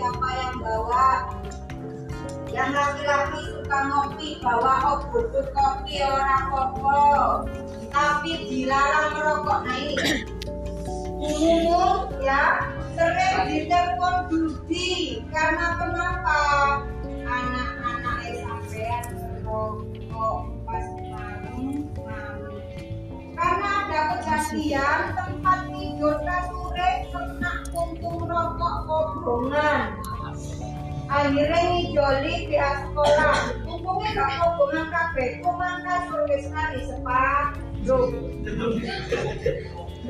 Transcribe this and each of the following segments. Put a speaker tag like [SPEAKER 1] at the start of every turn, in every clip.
[SPEAKER 1] siapa yang bawa? Yang laki-laki suka ngopi bawa oh butuh kopi orang kopo tapi dilarang merokok. Nah ini. Umum ya sering ditelepon Dudi. Karena kenapa? Anak-anak sampean merokok pas malam malam. Karena ada kejadian akhirnya ngijoli di sekolah. Untungnya gak kobongan kabeh. Cuman kasur wis kali separuh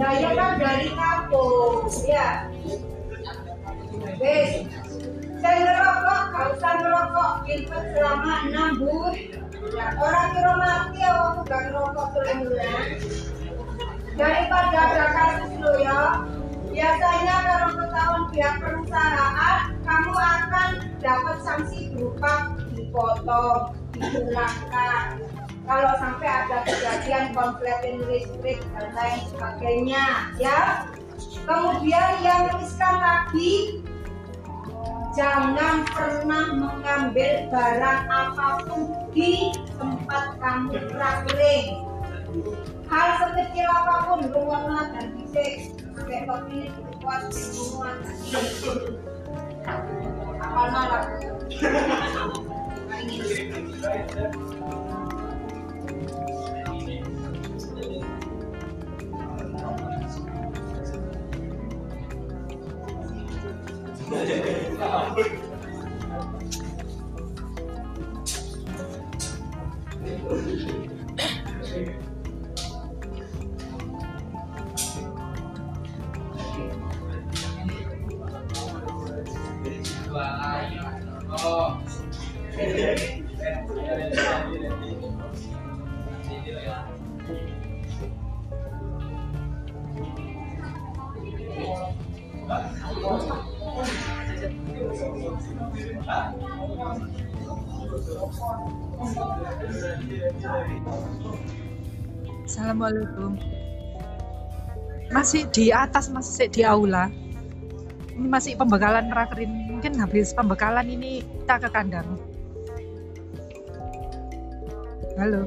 [SPEAKER 1] nah ya kan dari kampung ya. Wis. Saya ngerokok gak usah ngerokok. Pilpres selama enam bulan. Ya, orang kira mati ya waktu gak ngerokok selama bulan daripada ada kasus lo ya biasanya kalau ketahuan pihak perusahaan kamu akan dapat sanksi berupa dipotong dipulangkan. Kalau sampai ada kejadian konflik listrik dan lain sebagainya ya. Kemudian yang riskan lagi jangan pernah mengambil barang apa pun di tempat kamu traveling hal sekecil apa pun rumah dan fisik kayak kopi kuat semua apa nolak
[SPEAKER 2] Assalamualaikum. Masih di atas, masih di aula. Ini masih pembekalan rakerin. Mungkin habis pembekalan ini kita ke kandang. Halo.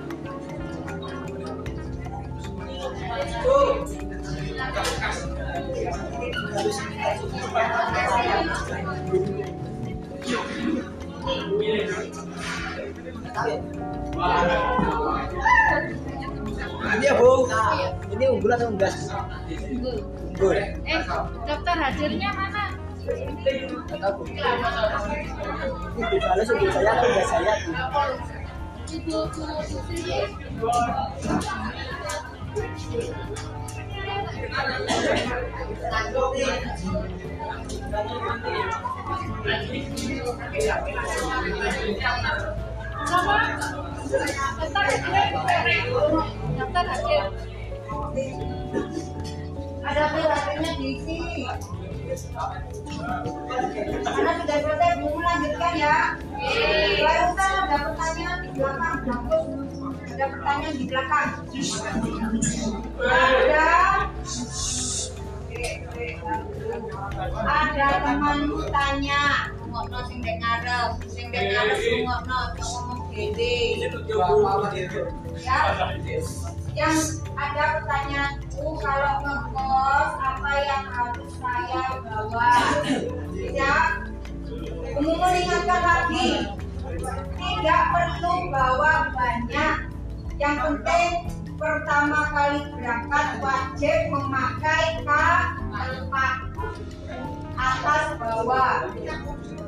[SPEAKER 3] Ini ya, Bu. Ini unggulan atau unggas? Unggul.
[SPEAKER 4] Eh, daftar hadirnya mana?
[SPEAKER 3] Nggak tahu, dibalas unggul saya atau saya.
[SPEAKER 4] Sama? Daftar hadir.
[SPEAKER 1] ada perilakunya diisi karena sudah selesai belum melanjutkan ya barusan ada pertanyaan di belakang ada pertanyaan di belakang ada ada temanmu tanya ngomongno sing dek ngarep sing dek ngomongno gede ya yang ada pertanyaanku kalau ngekos apa yang harus saya bawa ya umum mengingatkan lagi tidak perlu bawa banyak yang penting pertama kali berangkat wajib memakai kalpak atas bawah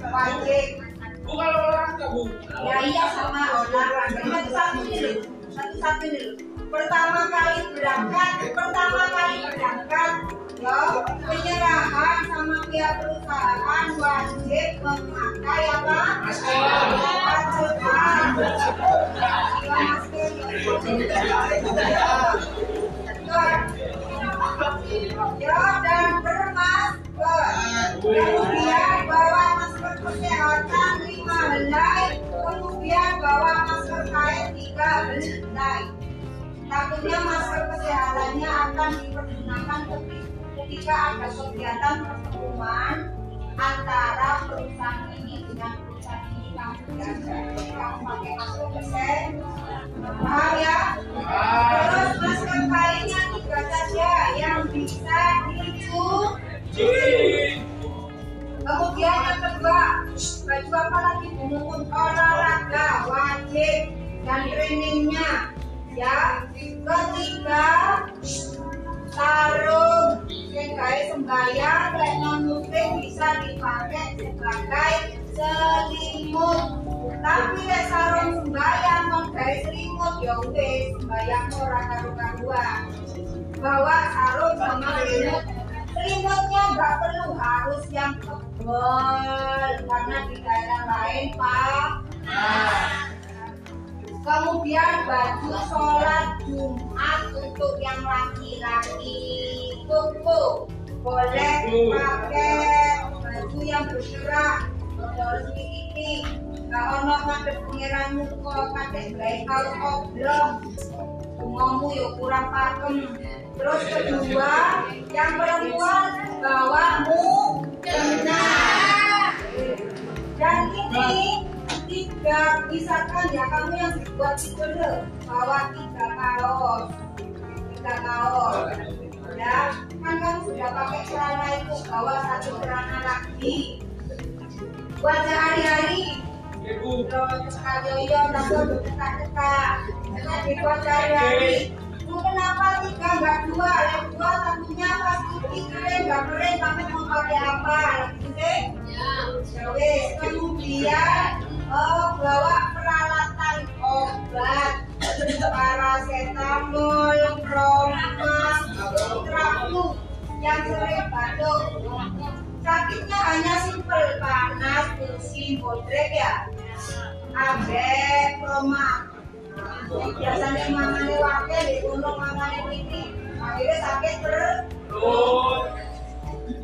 [SPEAKER 1] wajib ya iya sama olahraga satu satu dulu satu satu dulu pertama kali berangkat pertama kali berangkat ya penyerahan sama pihak perusahaan wajib memakai apa? Masker Ya dan bermasker. Kemudian bawa masker kesehatan KN3 Hyundai. Nantinya masker kesehatannya akan dipergunakan ketika ada kegiatan pertemuan antara perusahaan ini dengan perusahaan ini kamu jadi kamu pakai masker kesehatan. paham ya terus masker lainnya tiga saja yang bisa dicuci kemudian yang kedua baju apa lagi bungun olahraga wajib dan trainingnya. Ya, ketiga sarung kayak sembayang dan non bisa dipakai sebagai selimut. Tapi lek sarung sembayang non selimut ya wis sembayang ora karu-karuan. Bawa sarung sama selimut. Selimutnya nggak perlu harus yang tebal karena di daerah lain pak. Kemudian baju sholat Jumat untuk yang laki-laki tuku. Boleh pakai baju yang bergerak terus ini nggak ono ngadep pengiran muka pakai gaya kaos oblong. Bungamu ya kurang pakem. Terus kedua yang perempuan bawa mukena dan ini tiga misalkan ya kamu yang dibuat itu loh bawa tiga kaos. Tiga kaos. Ya kan kamu sudah pakai celana itu bawa satu celana lagi. Buat sehari-hari. Sekali yo tapi dekat-dekat karena dibuat sehari-hari. Kenapa tiga nggak dua? Yang dua satunya pas cuci kering nggak kering tapi mau pakai apa? Lagi yang sering batuk. Sakitnya hanya simpel panas, pusing, bodrek ya. Abe, proma. Biasanya mamane wakil di gunung mamane ini. Akhirnya sakit terus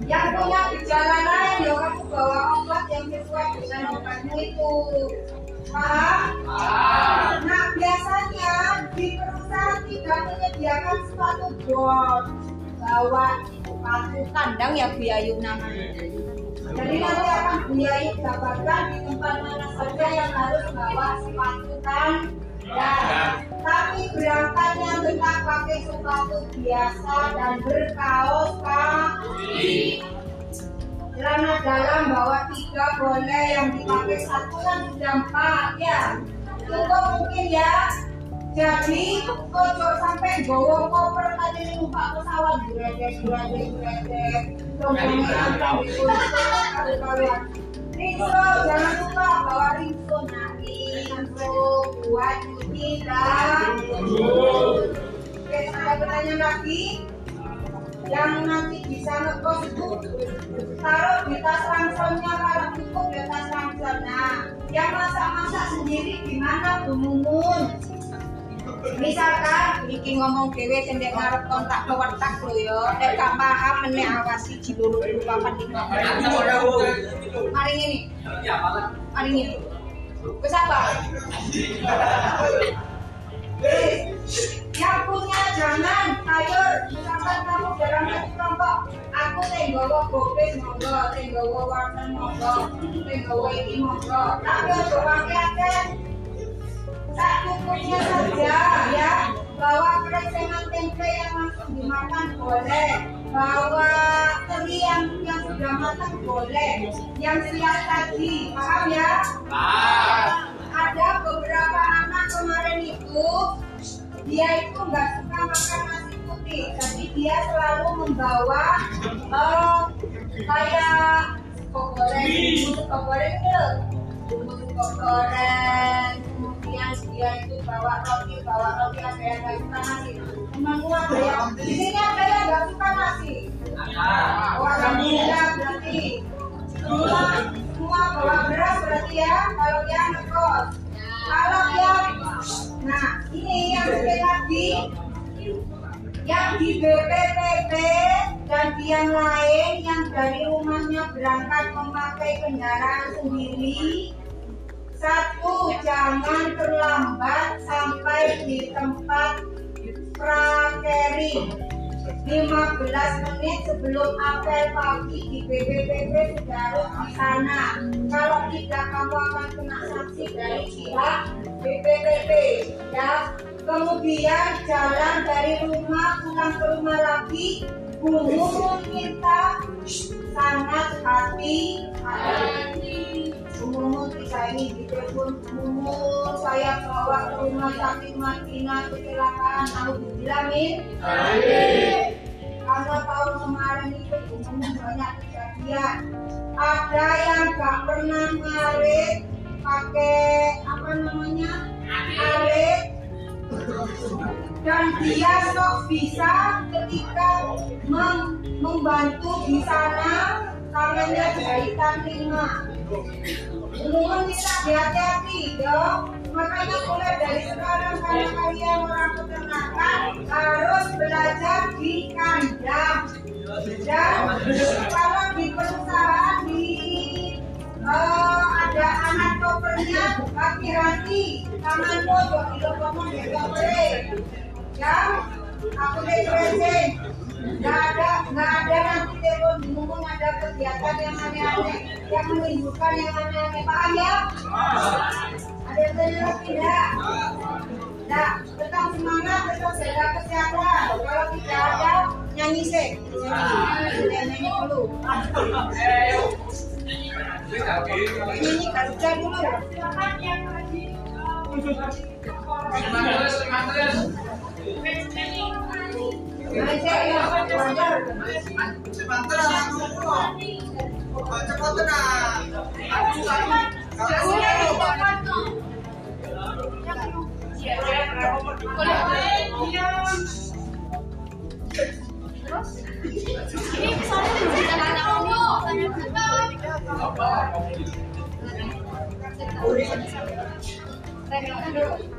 [SPEAKER 1] yang punya gejala lain ya kamu bawa obat yang sesuai dengan obatmu itu paham? Nah biasanya di perusahaan tidak menyediakan sepatu bot bawa sepatu kandang ya Bu Yayu namanya. Jadi nanti akan Bu Yayu dapatkan di tempat mana saja yang harus bawa sepatu kandang tapi berangkatnya tetap pakai sepatu biasa dan berkaos kaki celana dalam bawa tiga boleh yang dipakai satu kan sudah empat ya. Cukup mungkin ya jadi ojo sampai bawa koper tadi numpak pesawat gredek gredek gredek rombongan sampai di kalian Rinso, jangan lupa bawa rinso nah rinso buat cuci dan Oke, saya bertanya lagi. Yang nanti bisa ngekos itu taruh di tas rangselnya kalau cukup di tas ransel nah yang masak-masak sendiri gimana Bu Mumun misalkan iki ngomong dewe sendek ngarep kontak ke wartak lo yo nek gak paham meneh awasi jiluru dulu papan lima. Mari ini mari ini wis apa? Yang punya jangan sayur misalkan kamu dalam satu kelompok aku tenggowo gopis monggo. Tenggowo warna monggo. Tenggowo ini monggo. Tapi ojo pakai secukupnya saja ya bawa krensengan tempe yang langsung dimakan boleh bawa teri yang yang sudah matang boleh yang siap tadi paham ya ada beberapa anak kemarin itu dia itu nggak suka makan nasi putih tapi dia selalu membawa eh, kayak kok goreng kok goreng kemudian dia itu bawa roti bawa roti yang nggak suka nasi. Ada yang di sini ada yang nggak suka nasi. Oh alhamdulillah berarti. Semua semua bawa beras berarti ya kalau dia ngekos. Kalau yang nah ini yang sekali lagi. Yang di BPPB dan yang lain yang dari rumahnya berangkat memakai kendaraan sendiri satu jangan terlambat sampai di tempat prakeri 15 menit sebelum apel pagi di BPPB sudah di sana. Kalau tidak kamu akan kena sanksi dari pihak BPPB ya. Kemudian jalan dari rumah pulang ke rumah lagi Bumbu kita sangat hati-hati. Bumbu bisa ini di telepon bumbu saya bawa ke rumah sakit Madinah kecelakaan aku dibilangin karena tahun kemarin itu bumbu banyak kejadian. Ada yang gak pernah ngarit pakai apa namanya arit dan dia sok bisa ketika mem- membantu di sana tangannya jahitan lima Mohon kita hati-hati dong makanya mulai dari sekarang kalau kalian orang peternakan harus belajar di kandang. Dan kalau di perusahaan di eh, ada anak kopernya hati-hati. Tanganmu kok dilopong tidak boleh ya aku depresi nggak ada nggak ada nanti telepon ngomong ada kegiatan yang aneh-aneh yang menimbulkan yang aneh-aneh paham ya ada yang tanya tidak Nah, tetap semangat, tetap jaga kesehatan. Kalau tidak ada, nyanyi sih. Nyanyi, nyanyi dulu. Nyanyi kerja dulu. Terus? Ini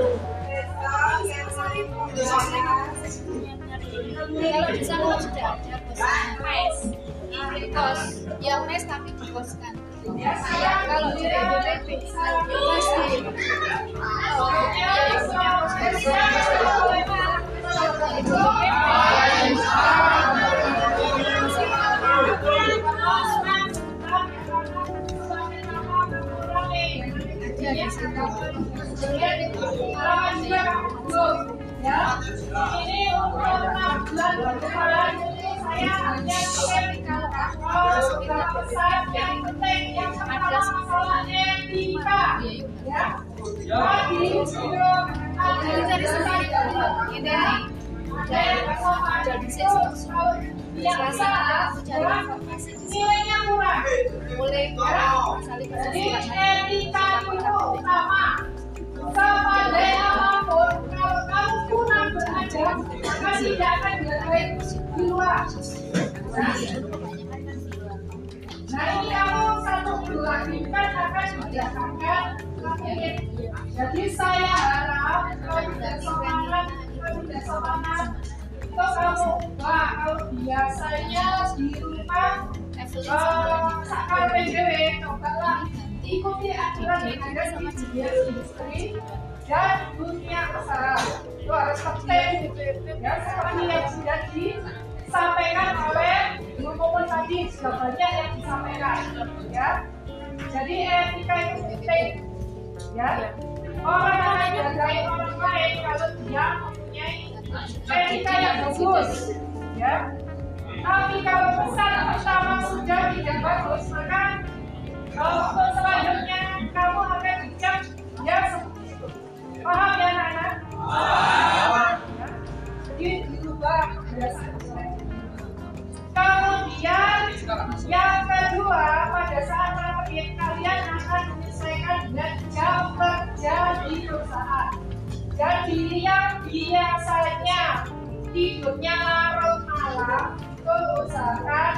[SPEAKER 4] kalau di sana sudah ada bos mes kos yang mes tapi dikoskan kalau di BPP pasti dari sendiri ini jadi saya selasa aku informasi di
[SPEAKER 1] Nah ini kamu satu kan akan. Jadi saya harap kalau tidak semangat, kalau tidak semangat. Kalau biasanya di rumah, ikuti aturan yang ada di dunia industri dan dunia usaha. Itu harus tertib, ya seperti yang sudah
[SPEAKER 2] disampaikan oleh Ibu Popon tadi sudah banyak yang disampaikan ya. Jadi etika itu penting ya. Orang akan menghargai orang lain kalau dia mempunyai etika yang bagus ya. Tapi kalau pesan pertama sudah tidak bagus maka kalau untuk selanjutnya kamu akan ya seperti itu. Paham ya anak-anak? Jadi dirubah kebiasaan jelek. Kemudian yang kedua pada saat praktek kalian akan menyesuaikan dengan jam kerja di perusahaan. Jadi yang biasanya tidurnya larut malam itu usahakan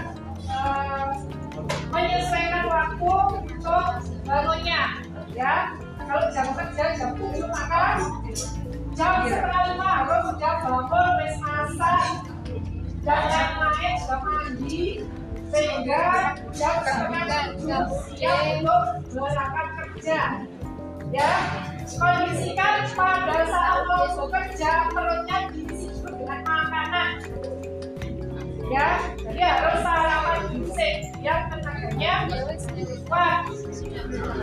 [SPEAKER 2] eh, menyesuaikan waktu untuk bangunnya ya kalau jam kerja jam 7 maka jam setengah lima harus sudah bangun wis masak. Dan yang lain sudah mandi. Sehingga jam setengah tujuh siap untuk berangkat kerja. Ya. Kondisikan pada saat mau bekerja perutnya diisi dulu dengan makanan. Ya. Jadi harus sarapan bisik yang tenaganya kuat.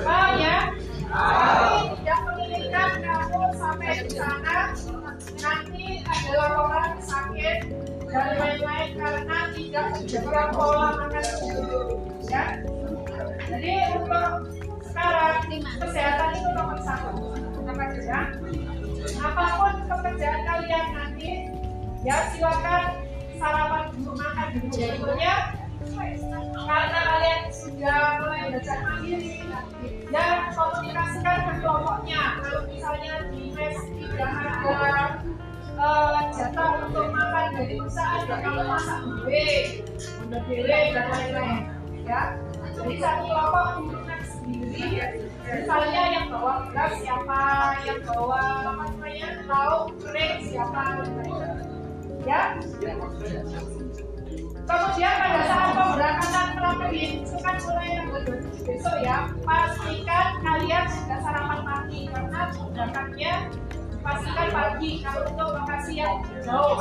[SPEAKER 2] Paham ya tapi tidak menginginkan kamu sampai di sana nanti ada laporan sakit dan lain-lain karena tidak menjaga pola makan ya. Jadi untuk sekarang kesehatan itu nomor satu. Apa ya. Apa pun pekerjaan kalian nanti ya silakan sarapan dulu makan dulu. Berikutnya karena kalian sudah mulai belajar mandiri ya komunikasikan ke kelompoknya. Kalau misalnya di mes tidak ada eh, jatah untuk makan dari perusahaan ya kamu masak sendiri udah dele dan lain-lain ya. Jadi satu kelompok diurutkan sendiri. Misalnya yang bawa gelas siapa yang bawa apa namanya lauk kering siapa ya Kemudian pada saat pemberangkatan praktek itu kan mulai tanggal 27 besok ya, pastikan kalian sudah sarapan pagi karena berangkatnya pastikan pagi kalau untuk lokasi yang jauh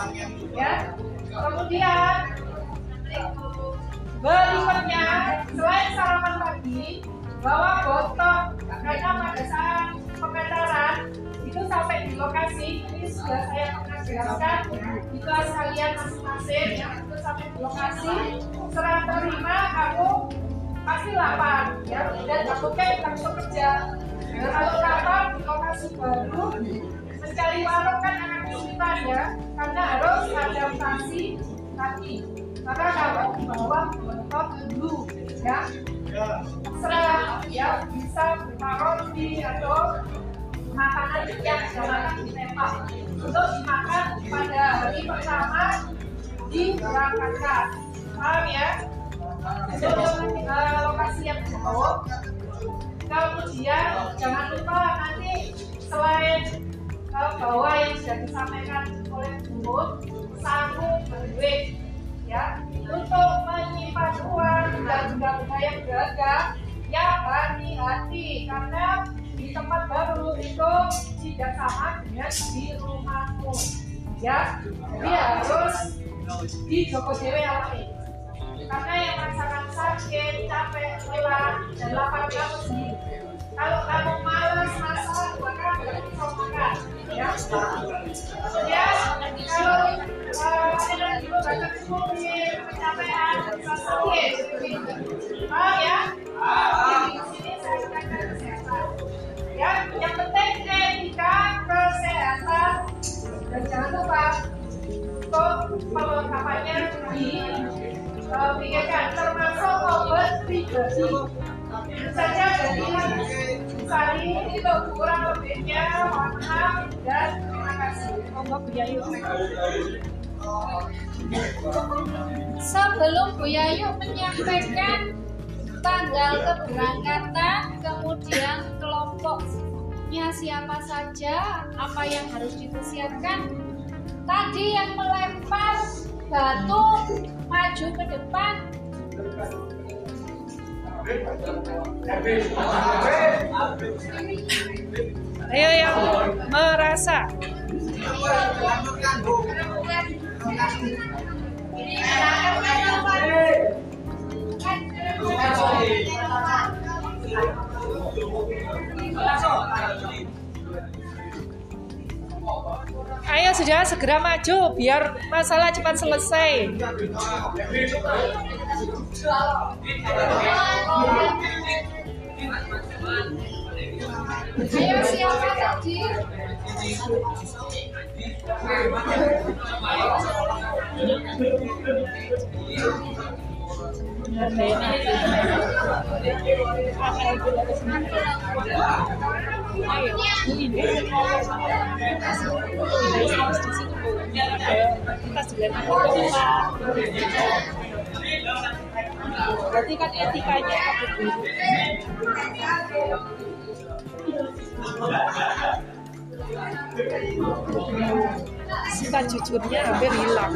[SPEAKER 2] ya. Kemudian berikutnya selain sarapan pagi bawa botol. Karena pada saat pengantaran itu sampai di lokasi ini sudah saya pernah jelaskan. Itu sekalian masing-masing ya lokasi serah terima kamu pasti lapar ya dan kamu kan langsung kerja kalau lapar di lokasi baru mencari warung kan akan kesulitan ya karena harus adaptasi tadi maka kamu bawa botol dulu ya serah ya bisa berupa roti atau makanan yang jangan ditembak untuk dimakan pada hari pertama diberangkatkan paham ya? Untuk uh, lokasi yang jauh kemudian jangan lupa nanti selain uh, bawa yang sudah disampaikan oleh Bu saku berduit ya. Untuk menyimpan uang dan benda-benda yang berharga ya hati-hati. Karena di tempat baru itu tidak sama dengan di rumahmu ya. Jadi harus di Joko Dewi alami karena yang merasakan sakit, capek, lelah, dan lapar kamu sendiri. Kalau kamu malas masak maka berarti bisa makan ya. Kemudian kalau uh, energi banyak kumpul kecapean bisa sakit paham ya. Jadi di sini saya tekankan kesehatan ya yang penting etika kesehatan. Dan jangan lupa untuk perlengkapannya dipikirkan termasuk obat pribadi saja jadi sari itu kurang lebihnya mohon maaf dan terima kasih
[SPEAKER 4] Sebelum Bu Yayu menyampaikan tanggal keberangkatan, kemudian kelompoknya siapa saja, apa yang harus dipersiapkan. Tadi yang melempar batu maju ke depan.
[SPEAKER 2] ayo yang merasa
[SPEAKER 5] Ayo sudah segera maju biar masalah cepat selesai.
[SPEAKER 4] Ayo siapa tadi?
[SPEAKER 5] Berarti kan etikanya? Sifat jujurnya hampir hilang.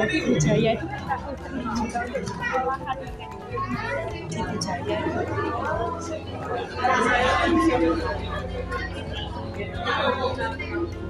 [SPEAKER 5] Jadi Jaya itu kita sekolahan Gitu Jaya. Kompornya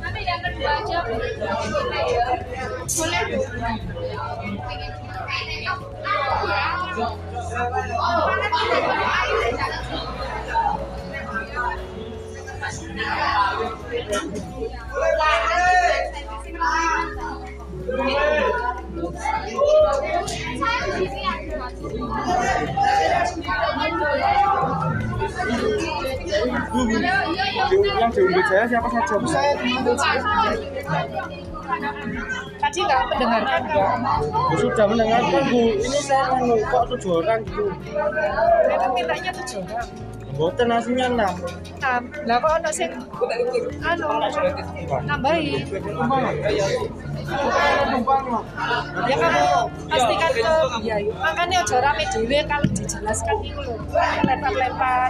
[SPEAKER 4] Nanti yang kedua aja boleh Saya di sini
[SPEAKER 3] Yang diunduh saya siapa saja? Saya
[SPEAKER 5] tadi nggak mendengarkan kamu
[SPEAKER 3] sudah mendengarkan Bu. Ini saya mau kok tujuh orang gitu.
[SPEAKER 5] itu mintanya tujuh orang
[SPEAKER 3] Boten aslinya enam.
[SPEAKER 5] enam lah kok ada sing anu nambahi
[SPEAKER 2] Ya kamu pastikan ke ya, ya. makanya ojo rame dhewe kalau dijelaskan itu loh lempar-lempar.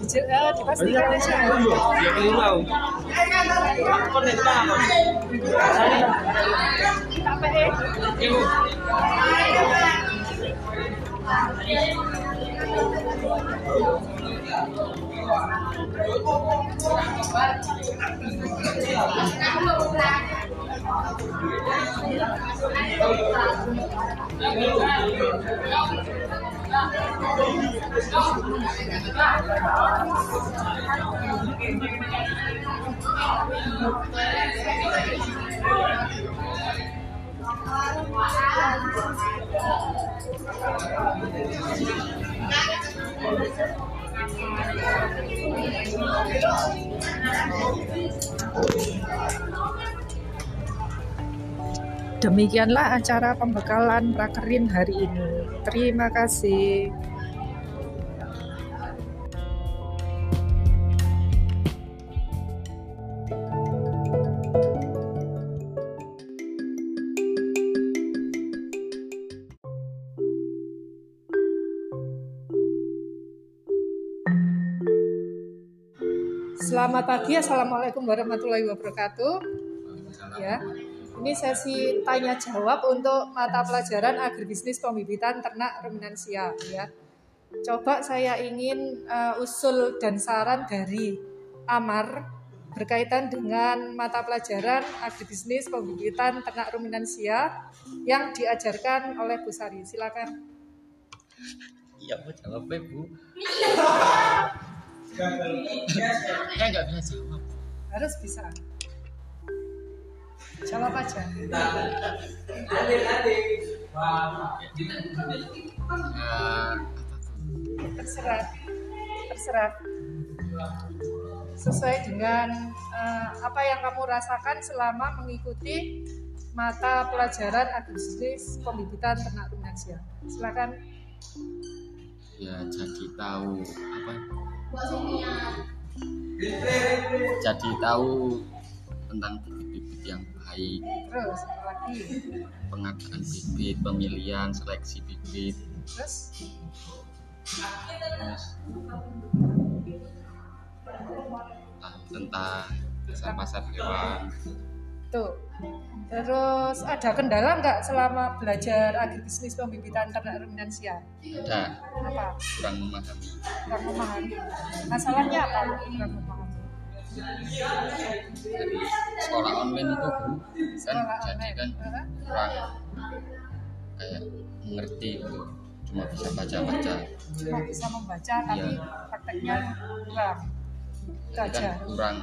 [SPEAKER 2] Dijel, eh, dipastikan aja.
[SPEAKER 3] Ya keliru mau. Kon nek tak.
[SPEAKER 2] Apa eh? Demikianlah acara pembekalan prakerin hari ini. Terima kasih. Selamat pagi, assalamualaikum warahmatullahi wabarakatuh. Ya, ini sesi tanya jawab untuk mata pelajaran agribisnis pembibitan ternak ruminansia. Ya, coba saya ingin uh, usul dan saran dari Amar berkaitan dengan mata pelajaran agribisnis pembibitan ternak ruminansia yang diajarkan oleh Bu Sari. Silakan.
[SPEAKER 6] Iya, mau jawab ya, Bu. Saya nggak bisa jawab.
[SPEAKER 2] Harus bisa. Jawab aja.
[SPEAKER 6] Eh,
[SPEAKER 2] terserah. Terserah. Sesuai dengan eh, apa yang kamu rasakan selama mengikuti mata pelajaran agribisnis pembibitan ternak ruminansia. Silakan.
[SPEAKER 6] Ya jadi tahu apa? Jadi tahu tentang bibit-bibit yang baik,
[SPEAKER 2] terus lagi?
[SPEAKER 6] Pengadaan bibit, pemilihan, seleksi bibit,
[SPEAKER 2] terus?
[SPEAKER 6] Terus tahu tentang pasar pasar hewan.
[SPEAKER 2] tuh. Terus ada kendala nggak selama belajar agribisnis pembibitan ternak ruminansia?
[SPEAKER 6] Ada.
[SPEAKER 2] Apa?
[SPEAKER 6] Kurang memahami.
[SPEAKER 2] kurang memahami. Masalahnya apa? Kurang memahami
[SPEAKER 6] Dari sekolah online itu kan jadi kan kurang kayak mengerti gitu. Cuma bisa baca-baca.
[SPEAKER 2] cuma bisa membaca tapi
[SPEAKER 6] Iya.
[SPEAKER 2] prakteknya kurang itu
[SPEAKER 6] Jadi kan kurang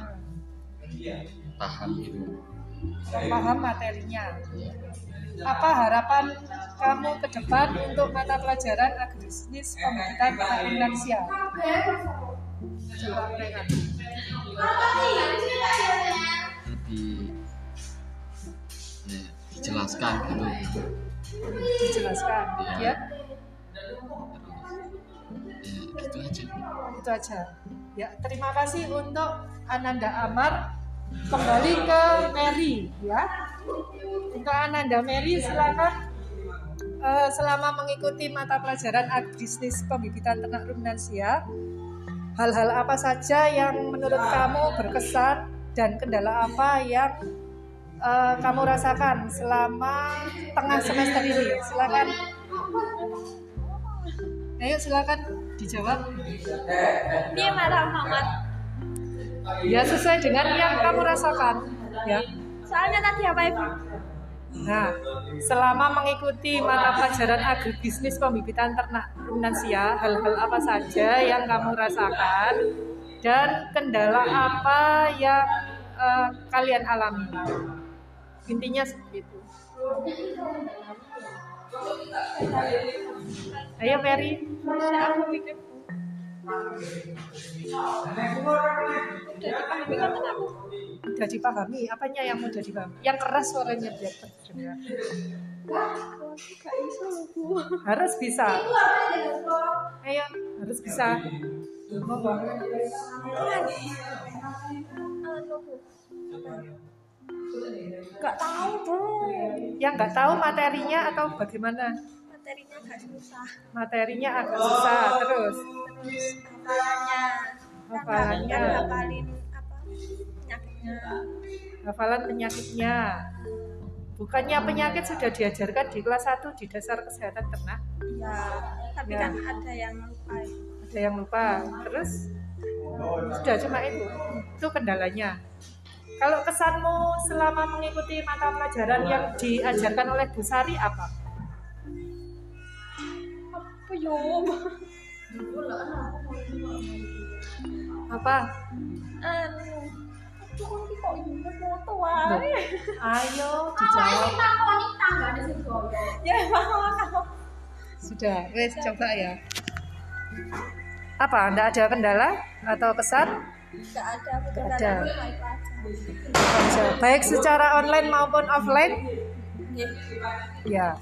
[SPEAKER 6] paham gitu.
[SPEAKER 2] kurang paham materinya
[SPEAKER 6] Iya.
[SPEAKER 2] apa harapan kamu ke depan untuk mata pelajaran agribisnis pembibitan ternak ruminansia Coba
[SPEAKER 6] lebih ya, dijelaskan gitu
[SPEAKER 2] dijelaskan.
[SPEAKER 6] Iya.
[SPEAKER 2] ya
[SPEAKER 6] ya gitu aja.
[SPEAKER 2] Itu aja. Ya terima kasih untuk Ananda Amar. Kembali ke Mary ya. Untuk Ananda Mary silakan eh, selama mengikuti mata pelajaran agribisnis pembibitan ternak ruminansia hal-hal apa saja yang menurut kamu berkesan dan kendala apa yang eh, kamu rasakan selama tengah semester ini? Silakan. Ayo silakan dijawab.
[SPEAKER 4] Dia marah Muhammad.
[SPEAKER 2] ya sesuai dengan yang kamu rasakan. Ya.
[SPEAKER 4] Soalnya tadi apa ibu?
[SPEAKER 2] Nah selama mengikuti mata pelajaran agribisnis pembibitan ternak ruminansia hal-hal apa saja yang kamu rasakan dan kendala apa yang eh, kalian alami intinya seperti itu ayo
[SPEAKER 4] mikir. Udah dipahami kan aku?
[SPEAKER 2] Udah dipahami apanya yang mudah dipahami yang keras suaranya biar terdengar
[SPEAKER 4] Gak
[SPEAKER 2] harus bisa ayo harus bisa.
[SPEAKER 5] Gak tahu dong.
[SPEAKER 2] Yang nggak tahu materinya atau bagaimana?
[SPEAKER 5] Materinya agak susah.
[SPEAKER 2] Materinya agak susah terus.
[SPEAKER 5] Terus hafalannya.
[SPEAKER 2] Hafalannya.
[SPEAKER 5] Kan apa penyakitnya.
[SPEAKER 2] Hafalan penyakitnya. Bukannya penyakit sudah diajarkan di kelas 1 di dasar kesehatan ternak?
[SPEAKER 5] Iya. Tapi
[SPEAKER 2] Ya.
[SPEAKER 5] kan ada yang lupa.
[SPEAKER 2] Ada yang lupa. Terus sudah cuma itu. Itu kendalanya. Kalau kesanmu selama mengikuti mata pelajaran yang diajarkan oleh Bu Sari apa?
[SPEAKER 5] Apa yo?
[SPEAKER 2] Apa?
[SPEAKER 5] Anu. Kok wae.
[SPEAKER 2] Ayo dijawab.
[SPEAKER 5] Ya mau.
[SPEAKER 2] Sudah, wes coba ya. Apa? Anda ada kendala atau kesan?
[SPEAKER 5] Gak ada.
[SPEAKER 2] Baik secara online maupun offline?
[SPEAKER 5] Nggih.
[SPEAKER 2] Ya.